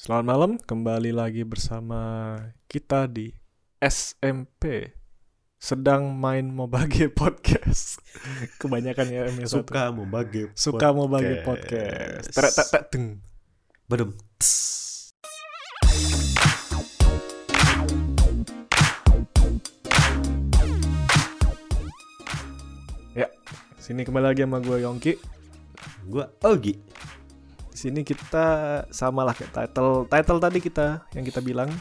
Selamat malam, kembali lagi bersama kita di SMP sedang main Mobage Podcast. Kebanyakan ya M Suka mau bagi suka Mobage Podcast. Tek tek tek deng. Bedem. Sini kembali lagi sama gue Yongki. Gua Ogi. Sini kita sama lah kayak title title tadi kita yang kita bilang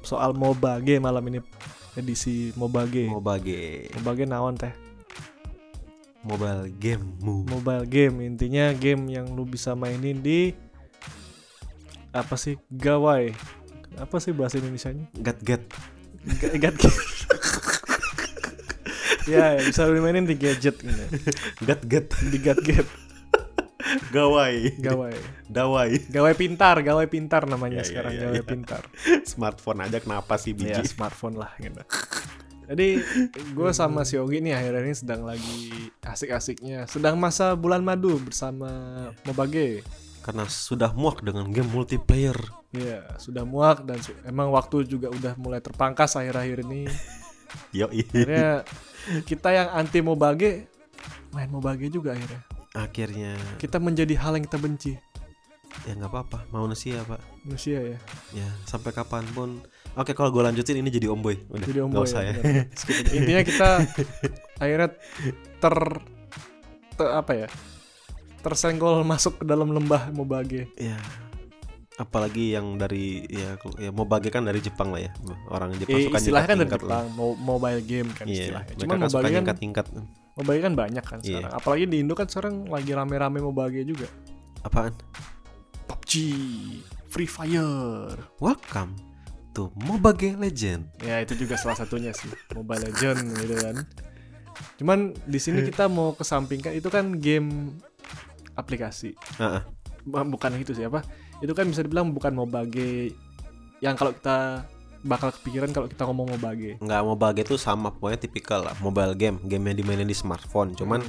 soal Mobage malam ini edisi Mobage. Mau bagi Mobage naon teh? mobile game mu. mobile game intinya game yang lu bisa mainin di apa sih gawai apa sih bahasa Indonesia nya Gat gat. gadget ya ya, bisa lu mainin di gadget gitu Gat gat. di gadget Gawai. gawai Dawai. gawai pintar gawai pintar namanya Ya, ya, sekarang ya, gawai ya. pintar Smartphone aja kenapa sih ya biji? smartphone lah gitu jadi gue sama si Ogi nih akhirnya ini sedang lagi asik-asiknya sedang masa bulan madu bersama Mobage Karena sudah muak dengan game multiplayer. Iya, sudah muak dan su- emang waktu juga udah mulai terpangkas akhir-akhir ini. Yo Akhirnya kita yang anti Mobage main Mobage juga akhirnya. Akhirnya Kita menjadi hal yang kita benci. ya nggak apa-apa manusia pak. Manusia ya. Ya sampai kapan pun. Oke kalau gue lanjutin ini jadi omboy. Udah. Jadi omboy usah ya. ya. Intinya kita akhirnya ter, ter- apa ya? Tersenggol masuk ke dalam lembah Mobage. Ya. Apalagi yang dari ya ya mau bagi kan dari Jepang lah ya. Orang Jepang Eh, suka istilahnya kan dari lah. Jepang, mo- mobile game kan Iya, istilahnya. mereka Cuman kan suka Mobage kan tingkat-tingkat. Mobage kan banyak kan Iya. sekarang. Apalagi di Indo kan sekarang lagi rame-rame Mobage juga. Apaan? PUBG, Free Fire. Welcome to Mobile Legend. Ya itu juga salah satunya sih Mobile Legend gitu kan. Cuman di sini kita mau kesampingkan itu kan game aplikasi. Heeh. Bu- Bukan itu sih apa? Itu kan bisa dibilang bukan Mobage yang kalau kita bakal kepikiran kalau kita ngomong Mobage. Nggak Mobile itu sama pokoknya tipikal lah mobile game, game yang dimainin di smartphone. Cuman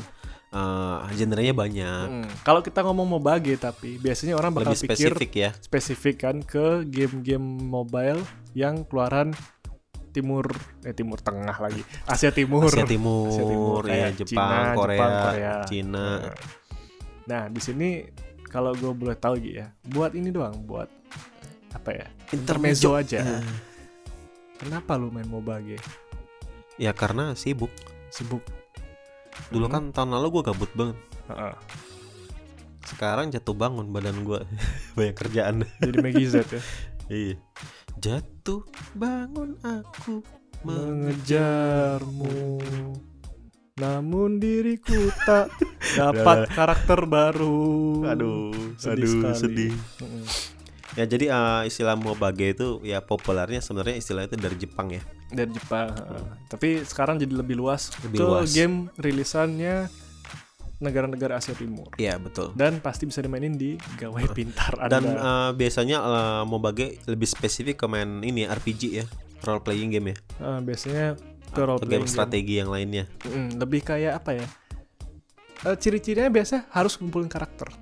eh, genrenya banyak, Hmm, Kalau kita ngomong Mobage tapi biasanya orang bakal lebih pikir spesifik ya. spesifik kan ke game-game mobile yang keluaran timur eh timur tengah lagi Asia Timur. Asia Timur, Asia Timur, ya Jepang, Cina, Korea, Jepang, Korea. Cina. Nah, di sini kalau gue boleh tahu gitu ya, buat ini doang, buat apa ya? Intermezzo aja. Ya. Kenapa lu main Mobage? Ya karena sibuk. Sibuk. Dulu Hmm. kan tahun lalu gue gabut banget. Heeh. Sekarang jatuh bangun badan gue banyak kerjaan. Jadi Maggie Z ya. Iya. Jatuh bangun aku Mengejarmu. Namun diriku tak dapat karakter baru. Aduh, Sedih aduh, sekali. sedih. Mm-mm. Ya jadi eh, istilah mobage itu ya populernya sebenarnya istilah itu dari Jepang ya. dari Jepang. heeh. Tapi sekarang jadi lebih luas Lebih ke luas. game rilisannya negara-negara Asia Timur. Iya betul. Dan pasti bisa dimainin di gawai pintar Anda. Dan eh, biasanya eh, mobage lebih spesifik ke main ini RPG ya, role playing game ya, Eh, biasanya ke role playing game strategi yang lainnya. Mm, lebih kayak apa ya? Eh, ciri-cirinya biasa harus kumpulin karakter,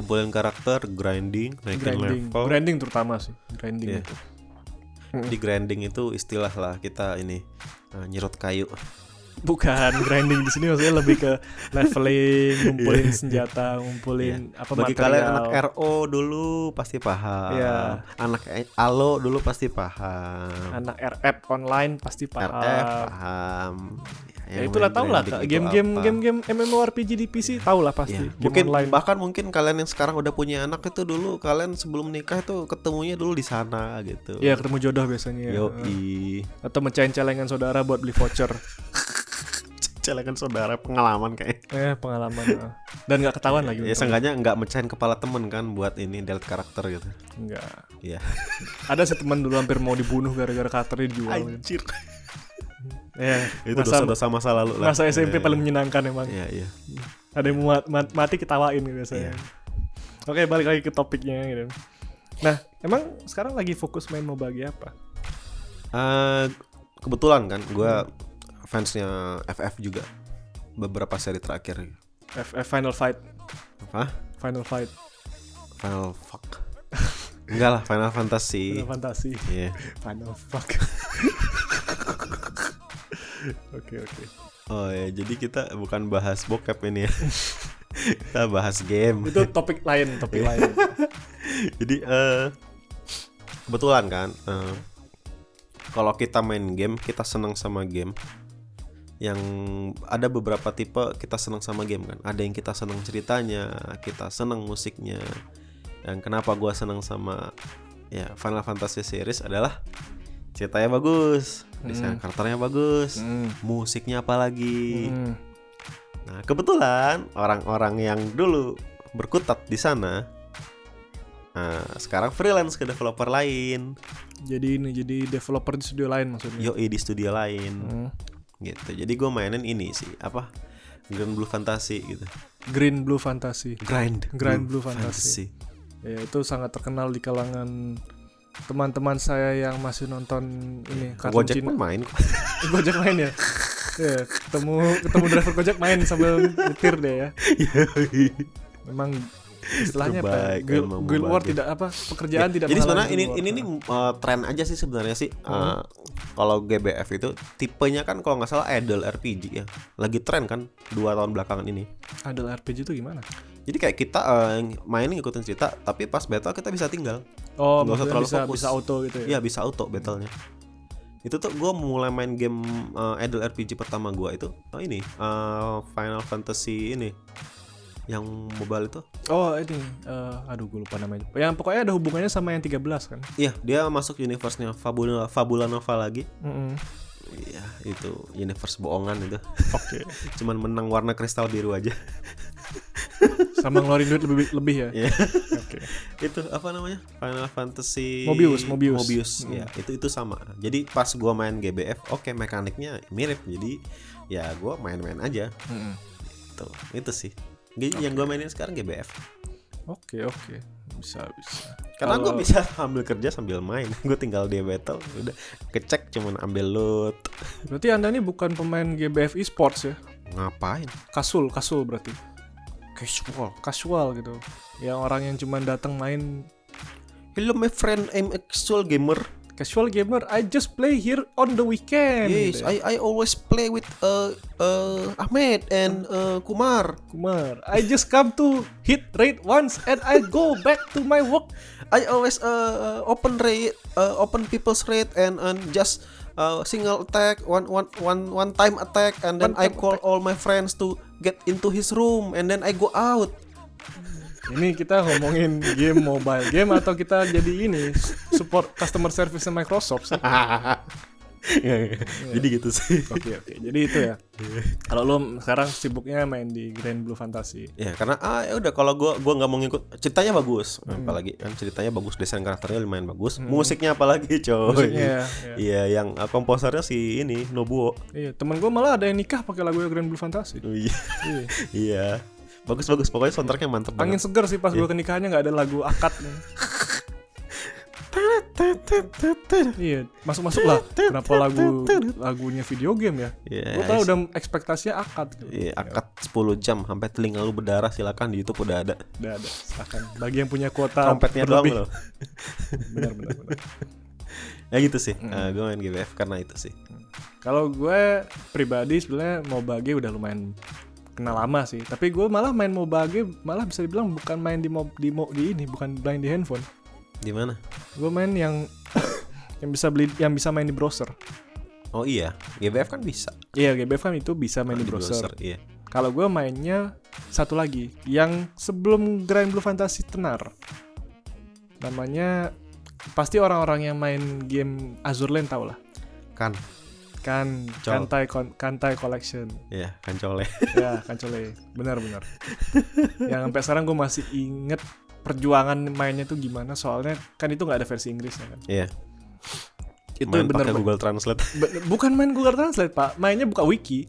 Kumpulin karakter, grinding, naikin grinding, level. grinding terutama sih, grinding Iya. itu. Di grinding itu istilah lah kita ini eh, nyerot kayu. Bukan grinding di sini maksudnya lebih ke leveling, ngumpulin Iya. senjata, ngumpulin apa Bagi material. kalian anak RO dulu pasti paham. Iya. Anak Alo dulu pasti paham. anak RF online pasti paham. RF paham. Ya Yang itulah tau lah grinding itu game-game game-game MMORPG di PC tau lah pasti. Game Mungkin online. bahkan mungkin kalian yang sekarang udah punya anak itu dulu kalian sebelum nikah itu ketemunya dulu di sana gitu. Iya ketemu jodoh biasanya. Yoi. Atau mecahin celengan saudara buat beli voucher. Celengan saudara pengalaman kayak. eh pengalaman. eh. Dan nggak ketahuan lagi. Ya seenggaknya nggak mecahin kepala temen kan buat ini delete karakter gitu. Enggak. Iya. Ada sih teman dulu hampir mau dibunuh gara-gara karakternya dijual. Anjir. Ya, Itu dosa-dosa masa lalu lah. masa SMP Iya, paling menyenangkan emang. Iya, iya. Ada yang mau mat- mat- mati ketawain gitu biasanya. Iya. Oke, balik lagi ke topiknya gitu. Nah, emang sekarang lagi fokus main Mobage apa? Eh, kebetulan kan gue fansnya FF juga beberapa seri terakhir F- F- Final Fight. apa Final Fight. Final fuck Enggak lah Final Fantasy. Final Fantasy. Iya. Final fuck. Oke oke. Oh ya, jadi kita bukan bahas bokep ini ya. kita bahas game. Itu topik lain, topik lain. Jadi eh kebetulan kan eh, kalau kita main game, kita senang sama game. Yang ada beberapa tipe kita senang sama game kan. Ada yang kita senang ceritanya, kita senang musiknya. Dan kenapa gua senang sama ya Final Fantasy series adalah ceritanya bagus, desain Hmm. karakternya bagus, Hmm. musiknya apalagi. Hmm. Nah, kebetulan orang-orang yang dulu berkutat di sana nah, sekarang freelance ke developer lain, Jadi ini jadi developer di studio lain maksudnya. yoi di studio lain Hmm. gitu. Jadi gue mainin ini sih, apa? Grand Blue Fantasy gitu. Green Blue Fantasy. Grind. Grand Blue Fantasy. Ya itu sangat terkenal di kalangan teman-teman saya yang masih nonton ini kartun Gojek Cina. main. Gojek main ya. Ya, ketemu ketemu driver Gojek main sambil nyetir deh ya. Memang istilahnya apa? ya? Guild, Guild War tidak apa pekerjaan tidak Jadi sebenarnya ini ini War. nih uh, tren aja sih sebenarnya sih. Uh, Hmm. Kalau GBF itu tipenya kan kalau nggak salah idle RPG ya. Lagi tren kan dua tahun belakangan ini. Adult RPG itu gimana? Jadi kayak kita uh, main ngikutin cerita, tapi pas battle kita bisa tinggal. Oh, Nggak usah terlalu bisa fokus. bisa auto gitu ya. Iya bisa auto battlenya. Itu tuh gue mulai main game uh, idle RPG pertama gue itu oh ini uh, Final Fantasy ini yang mobile itu. Oh, ini eh, aduh gue lupa namanya. Yang pokoknya ada hubungannya sama yang 13 kan. Iya dia masuk universe-nya Fabula Fabula Nova lagi. Mm-mm. Iya itu universe bohongan itu. Oke. Cuman menang warna kristal biru aja. Sama ngeluarin duit lebih lebih ya. Iya. Oke. itu apa namanya Final Fantasy Mobius, Mobius. Mobius Hmm. ya itu itu sama jadi pas gua main GBF oke mekaniknya mirip jadi ya gua main-main aja Mm-mm. Tuh, itu sih. Jadi yang gue mainin sekarang GBF. Oke, oke. Bisa, bisa. Karena gue Kalau- bisa sambil kerja sambil main. gue tinggal di battle, udah kecek cuman ambil loot. Berarti Anda ini bukan pemain GBF esports ya? Ngapain? Kasul, kasul berarti. Casual. Casual gitu. Yang orang yang cuma datang main Hello my friend, I'm a casual gamer. casual gamer. I just play here on the weekend. yes, gitu. I I always play with uh uh Ahmed and uh, Kumar. Kumar. I just come to hit rate once and I go back to my work. I always uh open rate, uh, open people's rate and and just uh, single attack, one one one one time attack, and then One I call all my friends to get into his room, and then I go out. Ini kita ngomongin game mobile game atau kita jadi ini support customer service Microsoft sih? Jadi gitu sih. Oke oke. Jadi itu ya. Kalau lo sekarang sibuknya main di Grand Blue Fantasy. Ya karena ah ya udah kalau gua gua nggak mau ngikut ceritanya bagus apalagi kan ceritanya bagus desain karakternya lumayan bagus musiknya apalagi coy ya, ya. iya yang uh, komposernya si ini Nobuo Iya, temen gue malah ada yang nikah pakai lagu Grand Blue Fantasy. Oh, iya Iya. iya bagus bagus pokoknya soundtracknya mantep Angin banget seger sih pas gue ke nikahannya nggak ada lagu akad. iya, masuk masuk lah. Kenapa lagu lagunya video game ya? Gue tau udah ekspektasinya akad. Iya, akad 10 jam sampai telinga lu berdarah silakan di YouTube udah ada. Udah ada. Silakan. Bagi yang punya kuota Trompetnya doang loh. Benar benar benar. Ya gitu sih. gue main GBF karena itu sih. Kalau gue pribadi sebenarnya MOBA udah lumayan kenal lama sih. Tapi gue malah main MOBA malah bisa dibilang bukan main di mob di, mo, di ini, bukan main di handphone. Di mana? Gue main yang yang bisa beli yang bisa main di browser. Oh iya, GBF kan bisa. Iya, GBF kan itu bisa main di browser. Iya. Kalau gue mainnya satu lagi yang sebelum Grand Blue Fantasy tenar. Namanya pasti orang-orang yang main game Azure Lane tau lah. Kan. Kan Col. Kantai Kantai Collection. Iya, kan coleh. ya, Kancole. Benar-benar. yang sampai sekarang gue masih inget perjuangan mainnya tuh gimana soalnya kan itu nggak ada versi Inggrisnya kan. Iya. Itu Main bener pakai Google Translate. Bukan main Google Translate pak, mainnya buka wiki.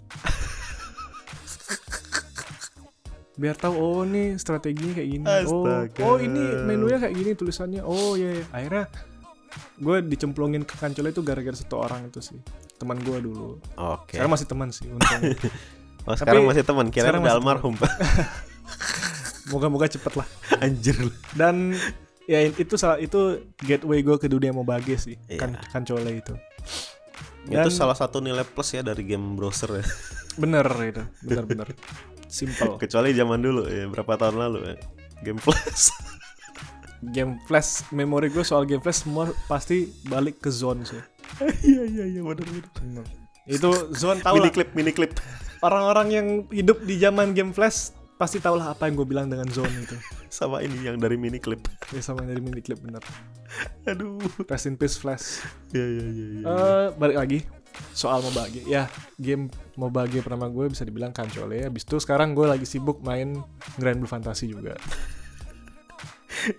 Biar tahu oh nih strateginya kayak gini. Oh, Astaga. oh ini menunya kayak gini tulisannya. Oh iya, iya. akhirnya gue dicemplungin ke kancol itu gara-gara satu orang itu sih. Teman gue dulu. Oke. Sekarang masih teman sih untung. Oh, sekarang Tapi- masih teman, kira udah almarhum. Moga-moga cepet lah. Anjir lu. Dan ya itu salah itu gateway gue ke dunia mobage sih Iya. kan kancole itu itu Dan- salah satu nilai plus ya dari game browser ya. bener itu bener bener simple Kecuali zaman dulu ya, berapa tahun lalu ya. Game Plus. game flash memori gue soal game flash semua pasti balik ke zone sih Iya iya iya benar benar. Bener. itu zone tahu Mini lah clip mini clip. orang-orang yang hidup di zaman game flash pasti tahu lah apa yang gue bilang dengan zone itu Sama ini yang dari mini clip. ya sama dari mini clip bener Aduh. rest in peace flash Iya iya iya iya. Eh, balik lagi soal mobage ya game mobage pertama gue bisa dibilang kancole habis itu sekarang gue lagi sibuk main Grand Blue Fantasy juga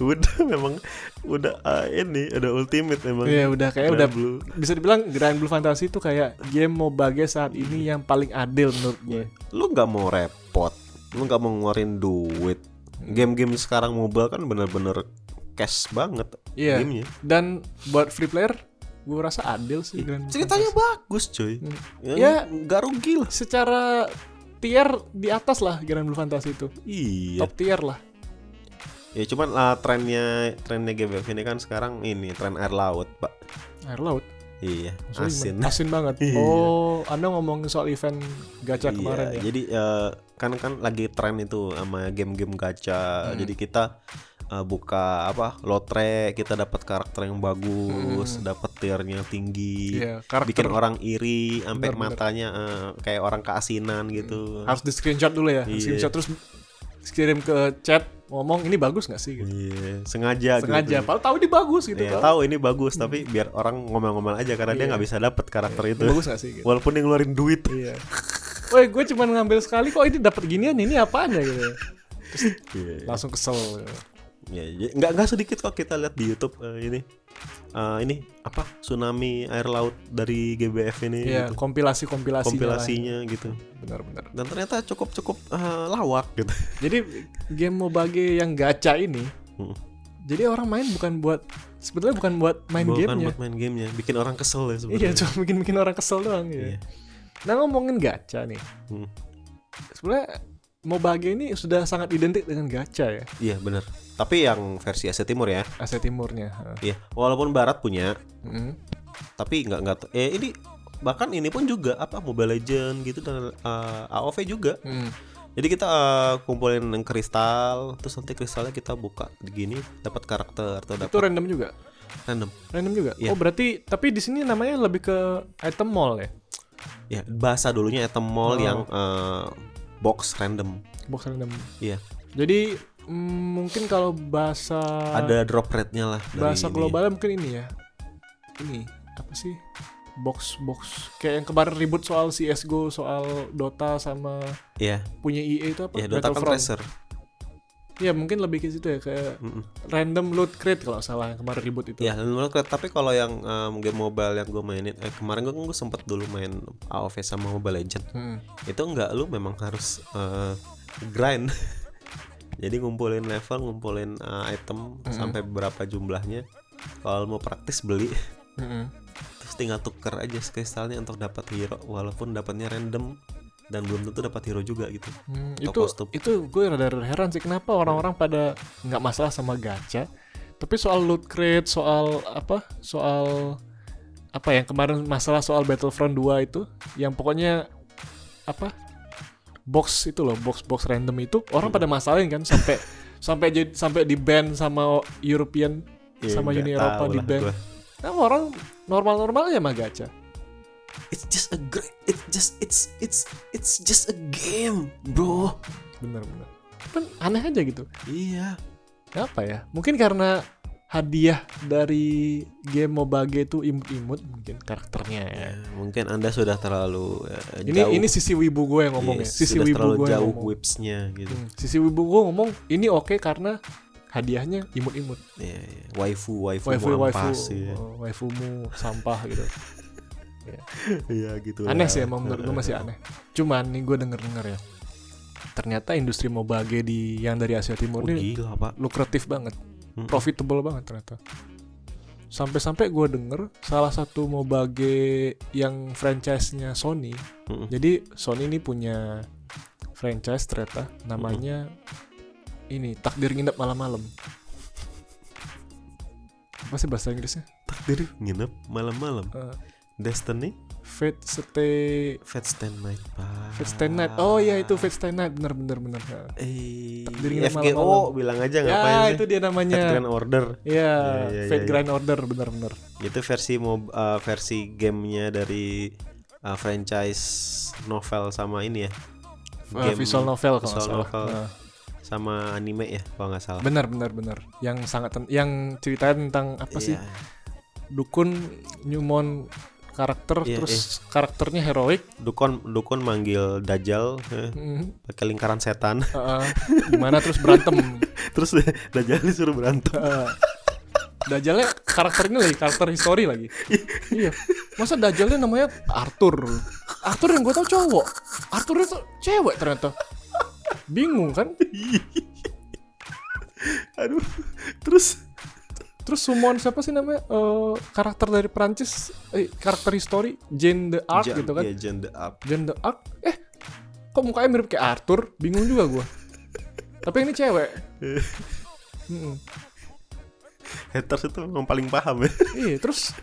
udah memang udah ah, ini udah ultimate memang. Iya udah kayak Grand udah Blue. bisa dibilang Grand Blue Fantasy itu kayak game mobage saat ini yang paling adil menurut gue Lu nggak mau repot, lu nggak mau ngeluarin duit. Game-game sekarang mobile kan bener-bener cash banget Iya. gamenya. dan buat free player gue rasa adil sih Blue Ceritanya Fantasy. bagus cuy. Hmm. Ya, Ya. nggak rugi lah. secara tier di atas lah Grand Blue Fantasy itu Iya. top tier lah Ya cuman lah trennya trennya GBF ini kan sekarang ini tren air laut, Pak. air laut Iya, Maksudnya asin. asin banget Iya. oh anda ngomongin soal event gacha Iya, kemarin ya Jadi eh, kan kan lagi tren itu sama game-game gacha. Hmm. Jadi kita eh, buka apa lotre, kita dapat karakter yang bagus, Hmm. dapat tiernya tinggi. Iya, karakter Bikin orang iri sampai matanya eh, kayak orang keasinan gitu. harus di screenshot dulu ya Iya. screenshot terus kirim ke chat ngomong ini bagus nggak sih gitu. Iya, sengaja sengaja gitu. padahal tahu ini bagus gitu Iya, kan tahu ini bagus tapi biar orang ngomel-ngomel aja karena dia Iya. nggak bisa dapet karakter itu. Ini bagus gak sih gitu. Walaupun dia ngeluarin duit. iya Woi gue cuma ngambil sekali kok ini dapat ginian ini apaan ya gitu Iya. langsung kesel Ya, ya, nggak nggak sedikit kok kita lihat di YouTube eh, ini Eh, ini apa? Tsunami air laut dari GBF ini Iya gitu. kompilasi kompilasi kompilasinya gitu. Benar-benar. Dan ternyata cukup cukup eh, lawak gitu. Jadi game mobage yang gacha ini Hmm. jadi orang main bukan buat sebetulnya bukan buat main Bukan gamenya. buat main gamenya bikin orang kesel ya iya sebenarnya cuma bikin bikin orang kesel doang Iya. ya nah ngomongin gacha nih. Hmm. sebenarnya mobage ini sudah sangat identik dengan gacha ya. Iya benar tapi yang versi Asia Timur ya Asia Timurnya iya walaupun Barat punya Mm. tapi nggak nggak eh ini bahkan ini pun juga apa Mobile Legend gitu dan eh, AOV juga Mm. jadi kita eh, kumpulin yang kristal terus nanti kristalnya kita buka gini dapat karakter atau itu dapat random juga random random juga Iya. oh berarti tapi di sini namanya lebih ke item mall ya ya bahasa dulunya item mall Oh. yang eh, box random box random Iya. jadi mm, mungkin kalau bahasa ada drop rate-nya lah bahasa ini. globalnya mungkin ini ya ini apa sih box box kayak yang kemarin ribut soal CS:GO soal Dota sama Iya, punya EA itu apa ya Dota kan tracer. Iya mungkin lebih ke situ ya kayak Mm-mm. random loot crate kalau salah yang kemarin ribut itu. Ya, dan menurut gue, tapi kalau yang em, game mobile yang gue mainin, eh, kemarin gue gue sempet dulu main AoV sama Mobile Legend. Hmm. Itu enggak lu memang harus eh, grind. Jadi ngumpulin level, ngumpulin eh, item sampai berapa jumlahnya. Kalau mau praktis beli, Mm-mm. terus tinggal tuker aja kristalnya untuk dapat hero, walaupun dapatnya random dan belum tentu dapat hero juga gitu. Hmm, itu kostum. itu gue rada heran sih kenapa orang-orang pada nggak masalah sama gacha, tapi soal loot crate, soal apa, soal apa yang kemarin masalah soal Battlefront 2 itu, yang pokoknya apa box itu loh, box box random itu orang pada masalahin kan sampai sampai jadi sampai di ban sama European Ya, sama Uni Eropa di ban. Nah, orang normal-normal aja mah gacha. It's just a great, it's just it's it's it's just a game, bro. Bener-bener. Kan aneh aja gitu. Iya. Apa ya? Mungkin karena hadiah dari game Mobage itu imut-imut mungkin karakternya ya. Ya, mungkin anda sudah terlalu eh, Ini jauh. ini sisi wibu gue yang ngomong Iya, ya. Sisi sudah wibu terlalu gue yang jauh ngomong. whipsnya gitu. Hmm, Sisi wibu gue ngomong ini oke karena hadiahnya imut-imut. Iya, iya. waifu, waifu, Waifu waifu, ampas, iya. oh, waifumu sampah gitu. Iya gitu. Aneh lah. sih emang menurut gue masih aneh. Cuman nih gue denger-denger ya. Ternyata industri Mobage di yang dari Asia Timur Oh, ini gila pak. lukratif banget. Mm-mm. profitable banget ternyata. Sampai-sampai gue denger salah satu Mobage yang franchise-nya Sony. Mm-mm. Jadi Sony ini punya franchise ternyata namanya ini takdir nginep malam-malam. Apa sih bahasa Inggrisnya? Takdir nginep malam-malam. Eh, Destiny, Fate Stay Fate Stay Night. Pak. Fate Stay Night. Oh iya itu Fate Stay Night bener bener bener. Ya. Eh, FGO malam-malam. bilang aja Ya ngapain sih? itu dia Fate namanya. Grand Order. Iya, Iya, iya, Fate iya. Grand Order bener-bener. Itu versi mob, uh, versi gamenya dari uh, franchise novel sama ini ya. Eh, visual novel kalau visual salah. novel Nah, sama anime ya kalau nggak salah. benar benar benar. Yang sangat yang ceritanya tentang apa sih? Iya. Dukun nyumon karakter Iya, terus karakternya heroik. Dukun dukun manggil Dajjal eh, Hmm, pakai lingkaran setan. heeh. gimana terus berantem. Terus Dajjal disuruh berantem. Heeh. Dajalnya karakter ini lagi, karakter histori lagi. iya. Masa Dajalnya namanya Arthur? Arthur yang gue tau cowok. Arthur itu cewek ternyata. Bingung kan? Aduh. Terus Terus summon siapa sih namanya? Eh, karakter dari Prancis, eh, karakter histori Jane the Arc Jan- gitu kan? iya, Jan the Up. Jane the Arc. Eh, kok mukanya mirip kayak Arthur? Bingung juga gua. Tapi ini cewek. Mm-mm. Haters itu memang paling paham ya. Iya, terus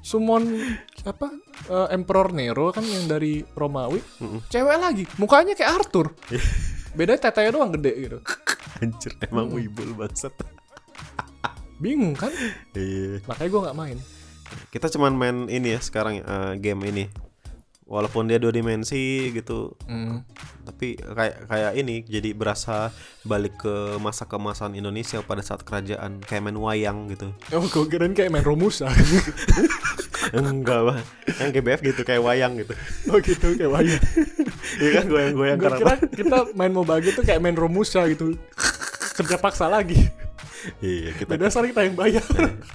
summon apa? Eh, Emperor Nero kan yang dari Romawi. Mm-mm. Cewek lagi, mukanya kayak Arthur. Iya. Beda tetenya doang gede gitu. Anjir, emang wibul bangsat. Bingung kan? Iya. Makanya gua nggak main. Kita cuman main ini ya sekarang eh, game ini. Walaupun dia dua dimensi gitu, Hmm. tapi kayak kayak ini jadi berasa balik ke masa kemasan Indonesia pada saat kerajaan kayak main wayang gitu. Oh, gue kirain kayak main Romusa. Enggak, Bang. Yang GBF gitu kayak wayang gitu. oh gitu, kayak wayang. Iya kan goyang-goyang Gue karena kira kita main MOBA gitu kayak main Romusa gitu. Kerja paksa lagi. Iya, kita soalnya kita yang bayar.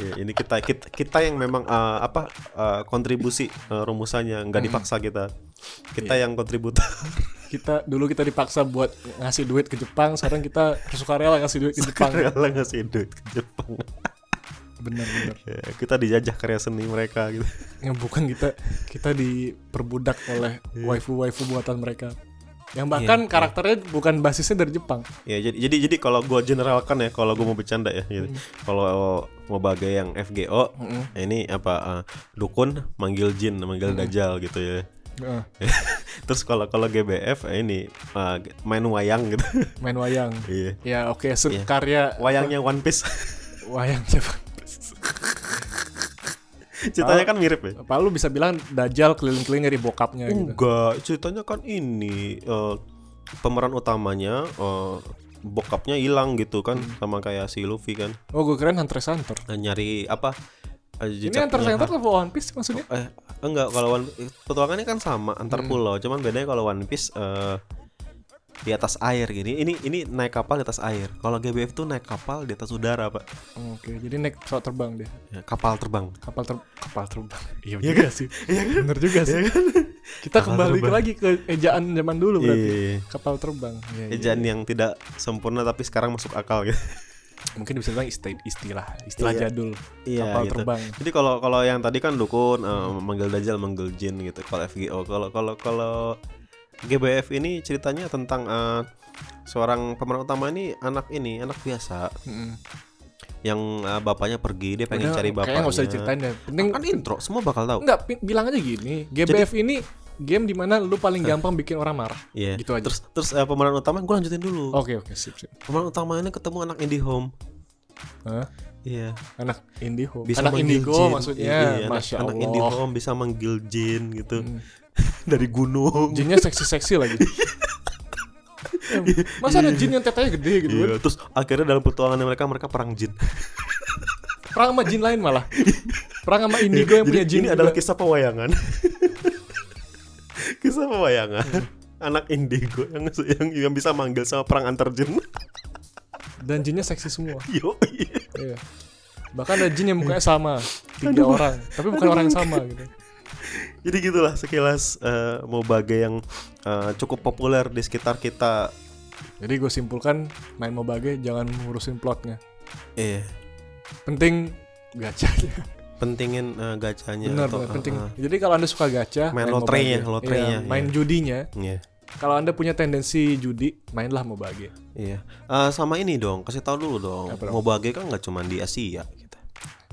Iya, ini kita, kita kita yang memang eh, apa eh, kontribusi eh, rumusannya nggak dipaksa kita. Kita yang kontributor. kita dulu kita dipaksa buat ngasih duit ke Jepang, sekarang kita sukarela ngasih duit ke Jepang. Rela ngasih duit ke Jepang. Bener-bener. Ya, kita dijajah karya seni mereka gitu. Yang bukan kita kita diperbudak oleh waifu-waifu buatan mereka. Yang bahkan Iya, karakternya bukan basisnya dari Jepang. Ya jadi jadi jadi kalau gue generalkan ya kalau gue mau bercanda ya gitu. Kalau mau bagai yang FGO Mm-mm. ini apa eh, dukun manggil jin manggil dajjal gitu ya. Heeh, Terus kalau kalau GBF eh, ini eh, main wayang gitu. main wayang. Iya. Ya oke, se- Iya. karya Wayangnya One Piece. wayang siapa? Ceritanya kan mirip ya. Apa lu bisa bilang Dajjal keliling-keliling dari bokapnya gitu. Enggak, ceritanya kan ini eh, pemeran utamanya eh, bokapnya hilang gitu kan Hmm. sama kayak si Luffy kan Oh, gue keren Hunter x Hunter. Eh, nyari apa eh, Ini Hunter x Hunter level One Piece maksudnya? eh enggak kalau One petualangannya kan sama antar Hmm. pulau cuman bedanya kalau One Piece eh, di atas air gini ini ini naik kapal di atas air kalau GBF tuh naik kapal di atas udara pak Oke, jadi naik pesawat terbang dia. Ya, kapal terbang Kapal ter kapal terbang. Iya Iya juga sih. Bener juga sih. Kita Kapal kembali terbang. lagi ke ejaan zaman dulu berarti. Iya. Kapal terbang. Iya, iya. ejaan yang tidak sempurna tapi sekarang masuk akal gitu Mungkin bisa bilang istilah istilah, istilah Iya. jadul. Iya, kapal gitu. terbang. Jadi kalau kalau yang tadi kan dukun eh, manggil dajjal, manggil jin gitu. Kalau FGO, kalau kalau kalau GBF ini ceritanya tentang eh, seorang pemeran utama ini anak ini anak biasa Mm-mm. yang eh, bapaknya pergi dia pengen Udah, cari bapaknya. Kayaknya usah diceritain deh. Penting Kan intro, semua bakal tahu. enggak bilang aja gini. GBF ini game di mana lu paling gampang bikin orang marah. Iya. Gitu aja. Terus terus eh, pemeran utama gue lanjutin dulu. Oke oke sip sip. Pemeran utamanya ketemu anak indie home. Hah? Iya. Anak Indigo. Bisa anak Indigo jin. maksudnya. Iya, anak- Masya anak, Allah. indie home bisa manggil jin gitu Hmm. Dari gunung. Jinnya seksi-seksi lagi. Eh, Masa ada jin yang tetenya gede gitu kan? Iya, terus akhirnya dalam petualangan mereka mereka perang jin. Perang sama jin lain malah. Perang sama indigo yang punya jin ini juga. adalah kisah pewayangan. kisah pewayangan. Anak indigo yang, yang yang bisa manggil sama perang antar jin. Dan jinnya seksi semua. Yo. Iya. Bahkan ada jin yang mukanya sama. Tiga orang. Tapi bukan orang yang sama gitu. Jadi gitulah sekilas eh, mau bagai yang eh, cukup populer di sekitar kita. Jadi gue simpulkan main Mobage jangan ngurusin plotnya. Eh, Penting gacanya. pentingin eh, gacanya Benar atau, benar eh, penting. eh, Jadi kalau Anda suka gacha, Main lotrenya, Mobage. lotrenya, Iya, main iya. judinya. iya. Kalau Anda punya tendensi judi, mainlah Mobage. Iya. Eh, sama ini dong, kasih tahu dulu dong. Apa bagai kan nggak cuma di Asia gitu.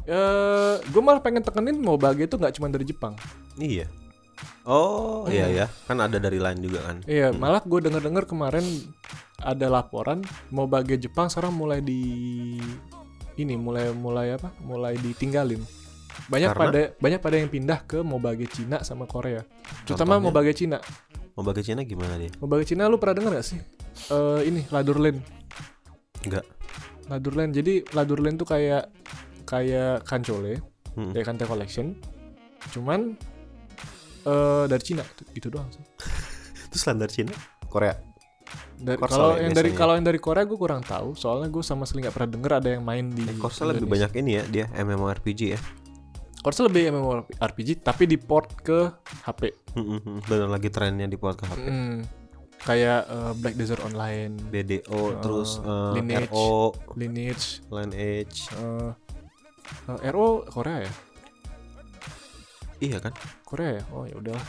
Eh, gue malah pengen tekenin Mobage itu nggak cuma dari Jepang. Iya. Oh, iya ya. Kan ada dari lain juga kan. Iya, malah gue denger-dengar kemarin ada laporan Mobage Jepang sekarang mulai di ini mulai mulai apa? Mulai ditinggalin. Banyak Karena? pada banyak pada yang pindah ke Mobage Cina sama Korea. Terutama Contohnya? Mobage Cina. Mau bagi Cina gimana dia? Mobage Cina lu pernah denger gak sih? Eh ini Ladurlane. Enggak. Ladurlane. Jadi Ladurlane tuh kayak kayak Kancole, Hmm. kayak Kante Collection. Cuman eh dari Cina itu, itu doang sih. Itu standar Cina? Korea. Dari, kalau ya yang dari biasanya. kalau yang dari Korea gue kurang tahu, soalnya gue sama sekali nggak pernah denger ada yang main di. Eh, Korsel lebih banyak ini ya, dia MMORPG ya. Korsel lebih MMORPG tapi di port ke HP. Hmm, hmm, hmm. Bener lagi trennya di port ke HP. Mm, kayak eh, Black Desert Online, BDO Oh, terus eh, Lineage. RO, Lineage, Lineage. eh, eh, RO Korea ya? Iya kan? Korea ya? Oh ya udahlah.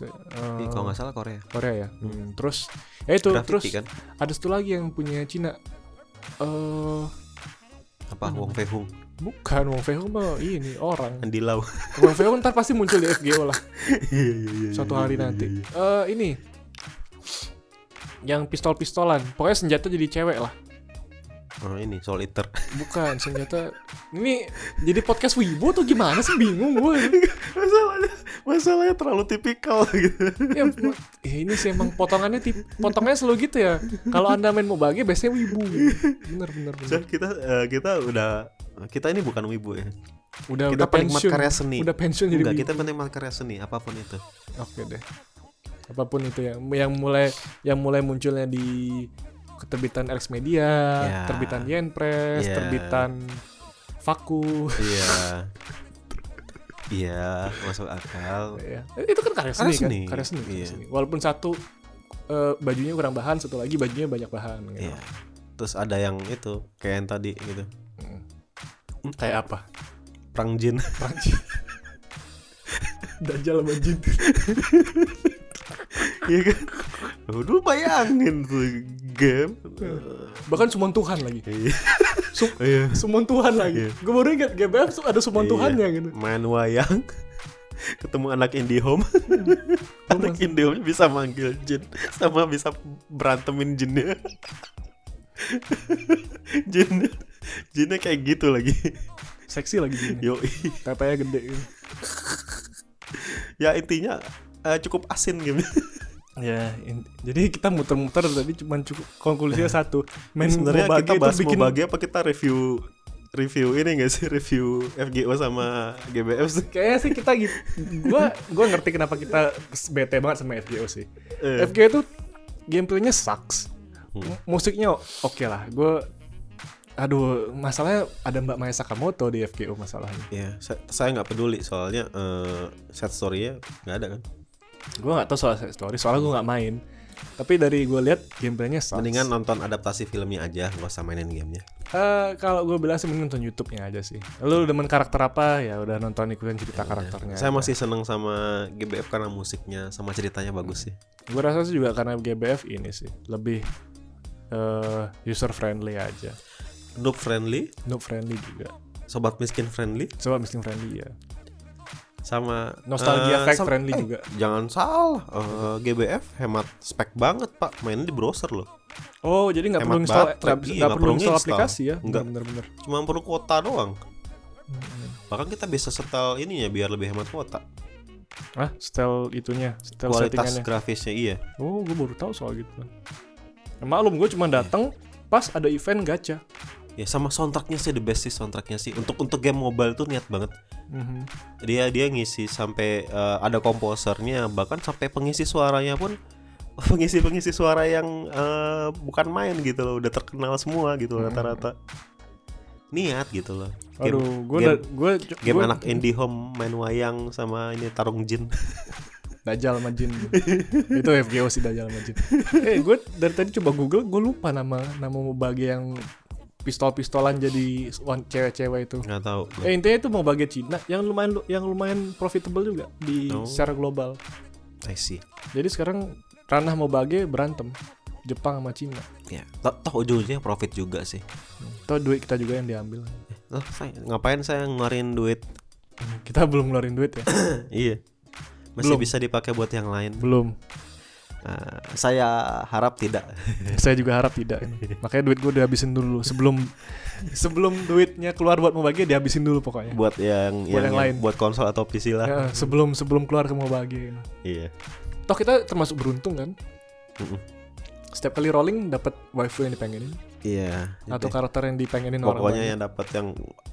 Eh, Ih, kalau nggak salah Korea. Korea ya. Hmm, terus ya itu Graffiti terus kan? ada satu lagi yang punya Cina. Eh Apa Hmm. Wong Fei Hung, bukan Wong Fei Hung mah ini orang. Andi Lau. Wong Fei Hung ntar pasti muncul di FGO lah Iya iya iya. suatu iya, hari iya, nanti. iya. Eh ini yang pistol-pistolan. Pokoknya senjata jadi cewek lah. Oh ini Soul Eater. Bukan senjata. Ini jadi podcast Wibu tuh gimana sih bingung gue. masalahnya masalahnya terlalu tipikal gitu. ya, eh, ini sih emang potongannya tip, potongannya selalu gitu ya. Kalau anda main Mobage biasanya Wibu. Bener bener bener. Dan kita eh, kita udah kita ini bukan wibu ya. Udah kita udah penikmat pensiun. karya seni. Udah pensiun jadi Enggak, wibu. kita penikmat karya seni apa pun itu. Oke deh. Apa pun itu yang yang mulai yang mulai munculnya di keterbitan Alex Media, Ya. terbitan Yen Press, Ya. terbitan Faku. Iya. Iya, masuk akal. ya. Itu kan karya seni, Karya seni. kan? Karya seni, karya Iya. seni. Walaupun satu eh, bajunya kurang bahan, satu lagi bajunya banyak bahan gitu. Iya. Terus ada yang itu kayak yang tadi gitu. Hmm. Kayak apa? Perang jin. Prancis. Dajjal sama jin. Iya kan? Udah bayangin tuh game. Bahkan summon Tuhan lagi. Iya. Sum- Iya. summon Tuhan lagi. Iya. Gue baru ingat GBF tuh ada summon Iya. Tuhannya gitu. Main wayang ketemu anak IndiHome anak masih- IndiHome bisa manggil jin sama bisa berantemin jinnya jinnya jinnya kayak gitu lagi Seksi lagi jinnya. yo Tetenya gede gitu. ya intinya eh, cukup asin game Ya, in- jadi kita muter-muter tadi cuma cukup konklusinya satu. Main sebenarnya kita itu bahas bikin Mobage apa kita review review ini gak sih review FGO sama GBF sih kayaknya sih kita gitu. Gua gua ngerti kenapa kita bete banget sama FGO sih. Eh. FGO itu gameplaynya sucks. Hmm. Musiknya oke lah. Gue aduh, masalahnya ada Mbak Maya Sakamoto di FGO masalahnya. ya sa- saya nggak peduli soalnya eh, set story-nya nggak ada kan Gue nggak tahu soal story, soalnya gue nggak main. Tapi dari gue lihat gameplaynya sucks. mendingan nonton adaptasi filmnya aja nggak usah mainin gamenya Eh, kalau gue bilang sih mending nonton YouTube-nya aja sih. Lu demen karakter apa ya udah nonton ikutin cerita karakternya. Saya masih seneng sama GBF karena musiknya sama ceritanya bagus sih. Gue rasa sih juga karena GBF ini sih lebih eh user friendly aja. Noob friendly, Noob friendly juga. sobat miskin friendly, Coba miskin friendly ya. Sama Nostalgia eh, fact sama- friendly eh, juga. Jangan salah, eh, GBF hemat spek banget pak, mainnya di browser loh. Oh, jadi nggak perlu install nggak Iya, nggak perlu install aplikasi ya? Nggak. Bener-bener. Cuma perlu kuota doang. Bahkan kita bisa setel ininya biar lebih hemat kuota. Ah, style itunya, style Kualitas grafisnya iya. Oh, gue baru tahu soal gitu. Ya, maklum gue cuma datang pas ada event gacha. Ya sama soundtracknya sih the best sih soundtracknya sih. Untuk untuk game mobile tuh niat banget. Mhm. dia dia ngisi sampai eh, ada komposernya bahkan sampai pengisi suaranya pun pengisi pengisi suara yang eh, bukan main gitu loh udah terkenal semua gitu loh Hmm. rata-rata niat gitu loh game, Aduh, gue game- gue game anak indie home main wayang sama ini tarung jin Dajjal sama Jin. itu FGO sih Dajjal sama Jin. eh, gue dari tadi coba Google, gue lupa nama nama Mobage yang pistol-pistolan jadi cewek-cewek itu. nggak tahu Eh intinya itu Mobage Cina yang lumayan yang lumayan profitable juga di Oh. secara global. I see Jadi sekarang ranah Mobage berantem Jepang sama Cina. ya toh, toh ujung-ujungnya profit juga sih Tuh duit kita juga yang diambil. oh, saya, ngapain saya ngeluarin duit Kita belum ngeluarin duit ya. iya masih Belum. bisa dipakai buat yang lain belum. Nah, saya harap tidak Saya juga harap tidak. Makanya duit gue dihabisin dulu sebelum sebelum duitnya keluar buat mau bagi dihabisin dulu pokoknya. buat yang Buat yang lain. buat konsol atau PC lah Ya, sebelum sebelum keluar ke mau bagi. iya Toh kita termasuk beruntung kan. Setiap kali rolling dapat waifu yang dipengenin iya atau jadi karakter yang dipengenin orang pokoknya banyak. yang dapat yang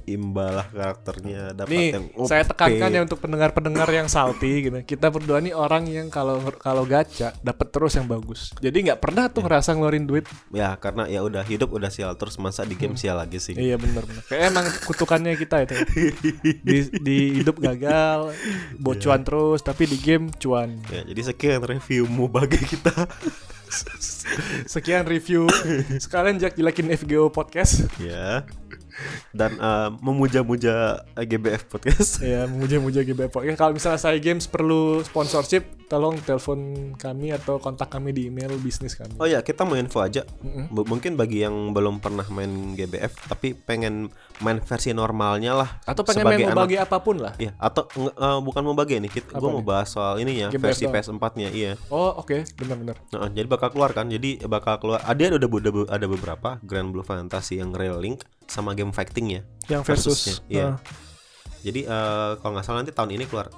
imbalah karakternya dapat Nih, yang saya tekankan ya untuk pendengar-pendengar yang salty gitu. Kita berdua nih orang yang kalau kalau gacha dapat terus yang bagus. Jadi nggak pernah tuh ngerasa ngeluarin duit. ya karena ya udah hidup udah sial terus masa di game sial lagi sih Iya benar benar. Kayak emang kutukannya kita itu. Di di hidup gagal, bocuan terus, tapi di game cuan. ya jadi sekian reviewmu bagi kita Sekian review. Sekalian Jack jelekin FGO podcast. ya dan eh, memuja-muja GBF podcast ya, memuja-muja GBF podcast. Kalau misalnya saya games perlu sponsorship, tolong telepon kami atau kontak kami di email bisnis kami. oh ya kita mau info aja Mm-mm. B- mungkin bagi yang belum pernah main GBF tapi pengen main versi normalnya lah Atau pengen main mau anak- bagi apa pun lah. Iya, atau eh, bukan mau bagi nih, kita Apa gue mau nih? bahas soal ini ya, GBF versi doang. PS4-nya, iya. Oh oke, benar-benar. Nah, jadi bakal keluar kan, jadi bakal keluar. Ada ada ada, beberapa Grand Blue Fantasy yang Rail Link sama game fighting ya. Yang versus. Versusnya, iya. Nah. Jadi eh, kalau nggak salah nanti tahun ini keluar.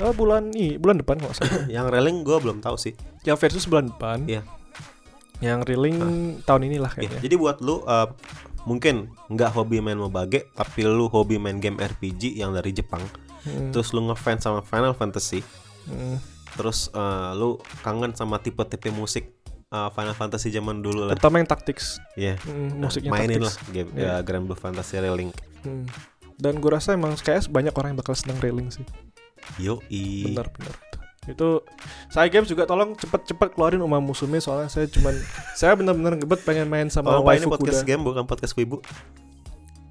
Oh bulan ini, bulan depan kalau salah. yang Rail Link gue belum tahu sih. Yang versus bulan depan. Iya. Yang reeling tahun inilah Iya, kayaknya. Jadi buat lu eh, mungkin nggak hobi main Mobage, tapi lu hobi main game RPG yang dari Jepang. Hmm, Terus lu ngefans sama Final Fantasy, hmm. terus eh, lu kangen sama tipe-tipe musik eh, Final Fantasy zaman dulu lah. Terutama yang tactics. Iya. Hmm, Nah, musiknya mainin tactics. lah game Iya. ya, Grand Blue Fantasy Relink. Hmm. Dan gue rasa emang kayak banyak orang yang bakal seneng railing sih. Yoi. Benar-benar. Itu saya games juga tolong cepet-cepet keluarin Uma Musume soalnya saya cuman saya benar-benar ngebet pengen main sama Oh, Pak, ini waifu podcast kuda. game bukan podcast wibu.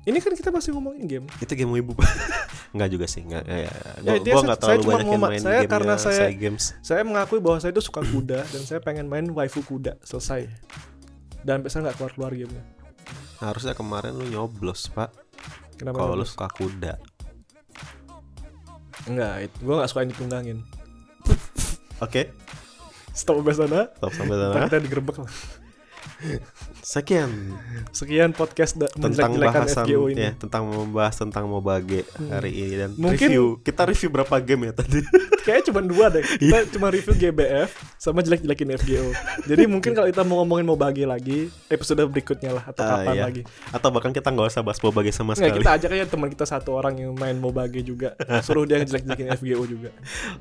Ini kan kita masih ngomongin game. Itu game wibu. Enggak juga sih, enggak ya. Ya, Gua, dia gua saya- enggak saya terlalu banyak yang ma- main saya gamenya karena saya- Sai games. Saya mengakui bahwa saya itu suka kuda dan saya pengen main waifu kuda selesai. Dan sampai sekarang nggak keluar-keluar gamenya. Harusnya kemarin lu nyoblos, Pak. Kenapa? Kalau lu suka kuda. Enggak, itu gue gak suka yang ditunggangin. Oke, Stop sampai sana. stop sampai sana. kita digerebek lah. Sekian Sekian podcast da- tentang bahasan FGO ini. ya, tentang membahas tentang Mobage hari ini dan Mungkin- review. Kita review berapa game ya tadi? Kayaknya cuma dua deh. Iya. Kita cuma review GBF sama jelek-jelekin FGO. Jadi mungkin kalau kita mau ngomongin mau bagi lagi episode berikutnya lah atau Ah, kapan iya. lagi. Atau bahkan kita nggak usah bahas Mobage sama Nggak, sekali. kita ajak aja teman kita satu orang yang main mau bagi juga. Suruh dia ngejelek-jelekin FGO juga.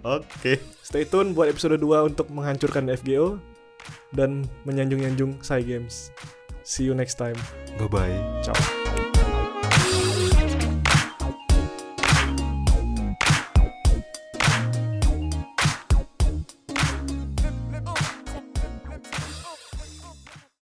Oke. Stay tune buat episode 2 untuk menghancurkan FGO dan menyanjung-nyanjung Sai Games. See you next time. Bye bye. Ciao.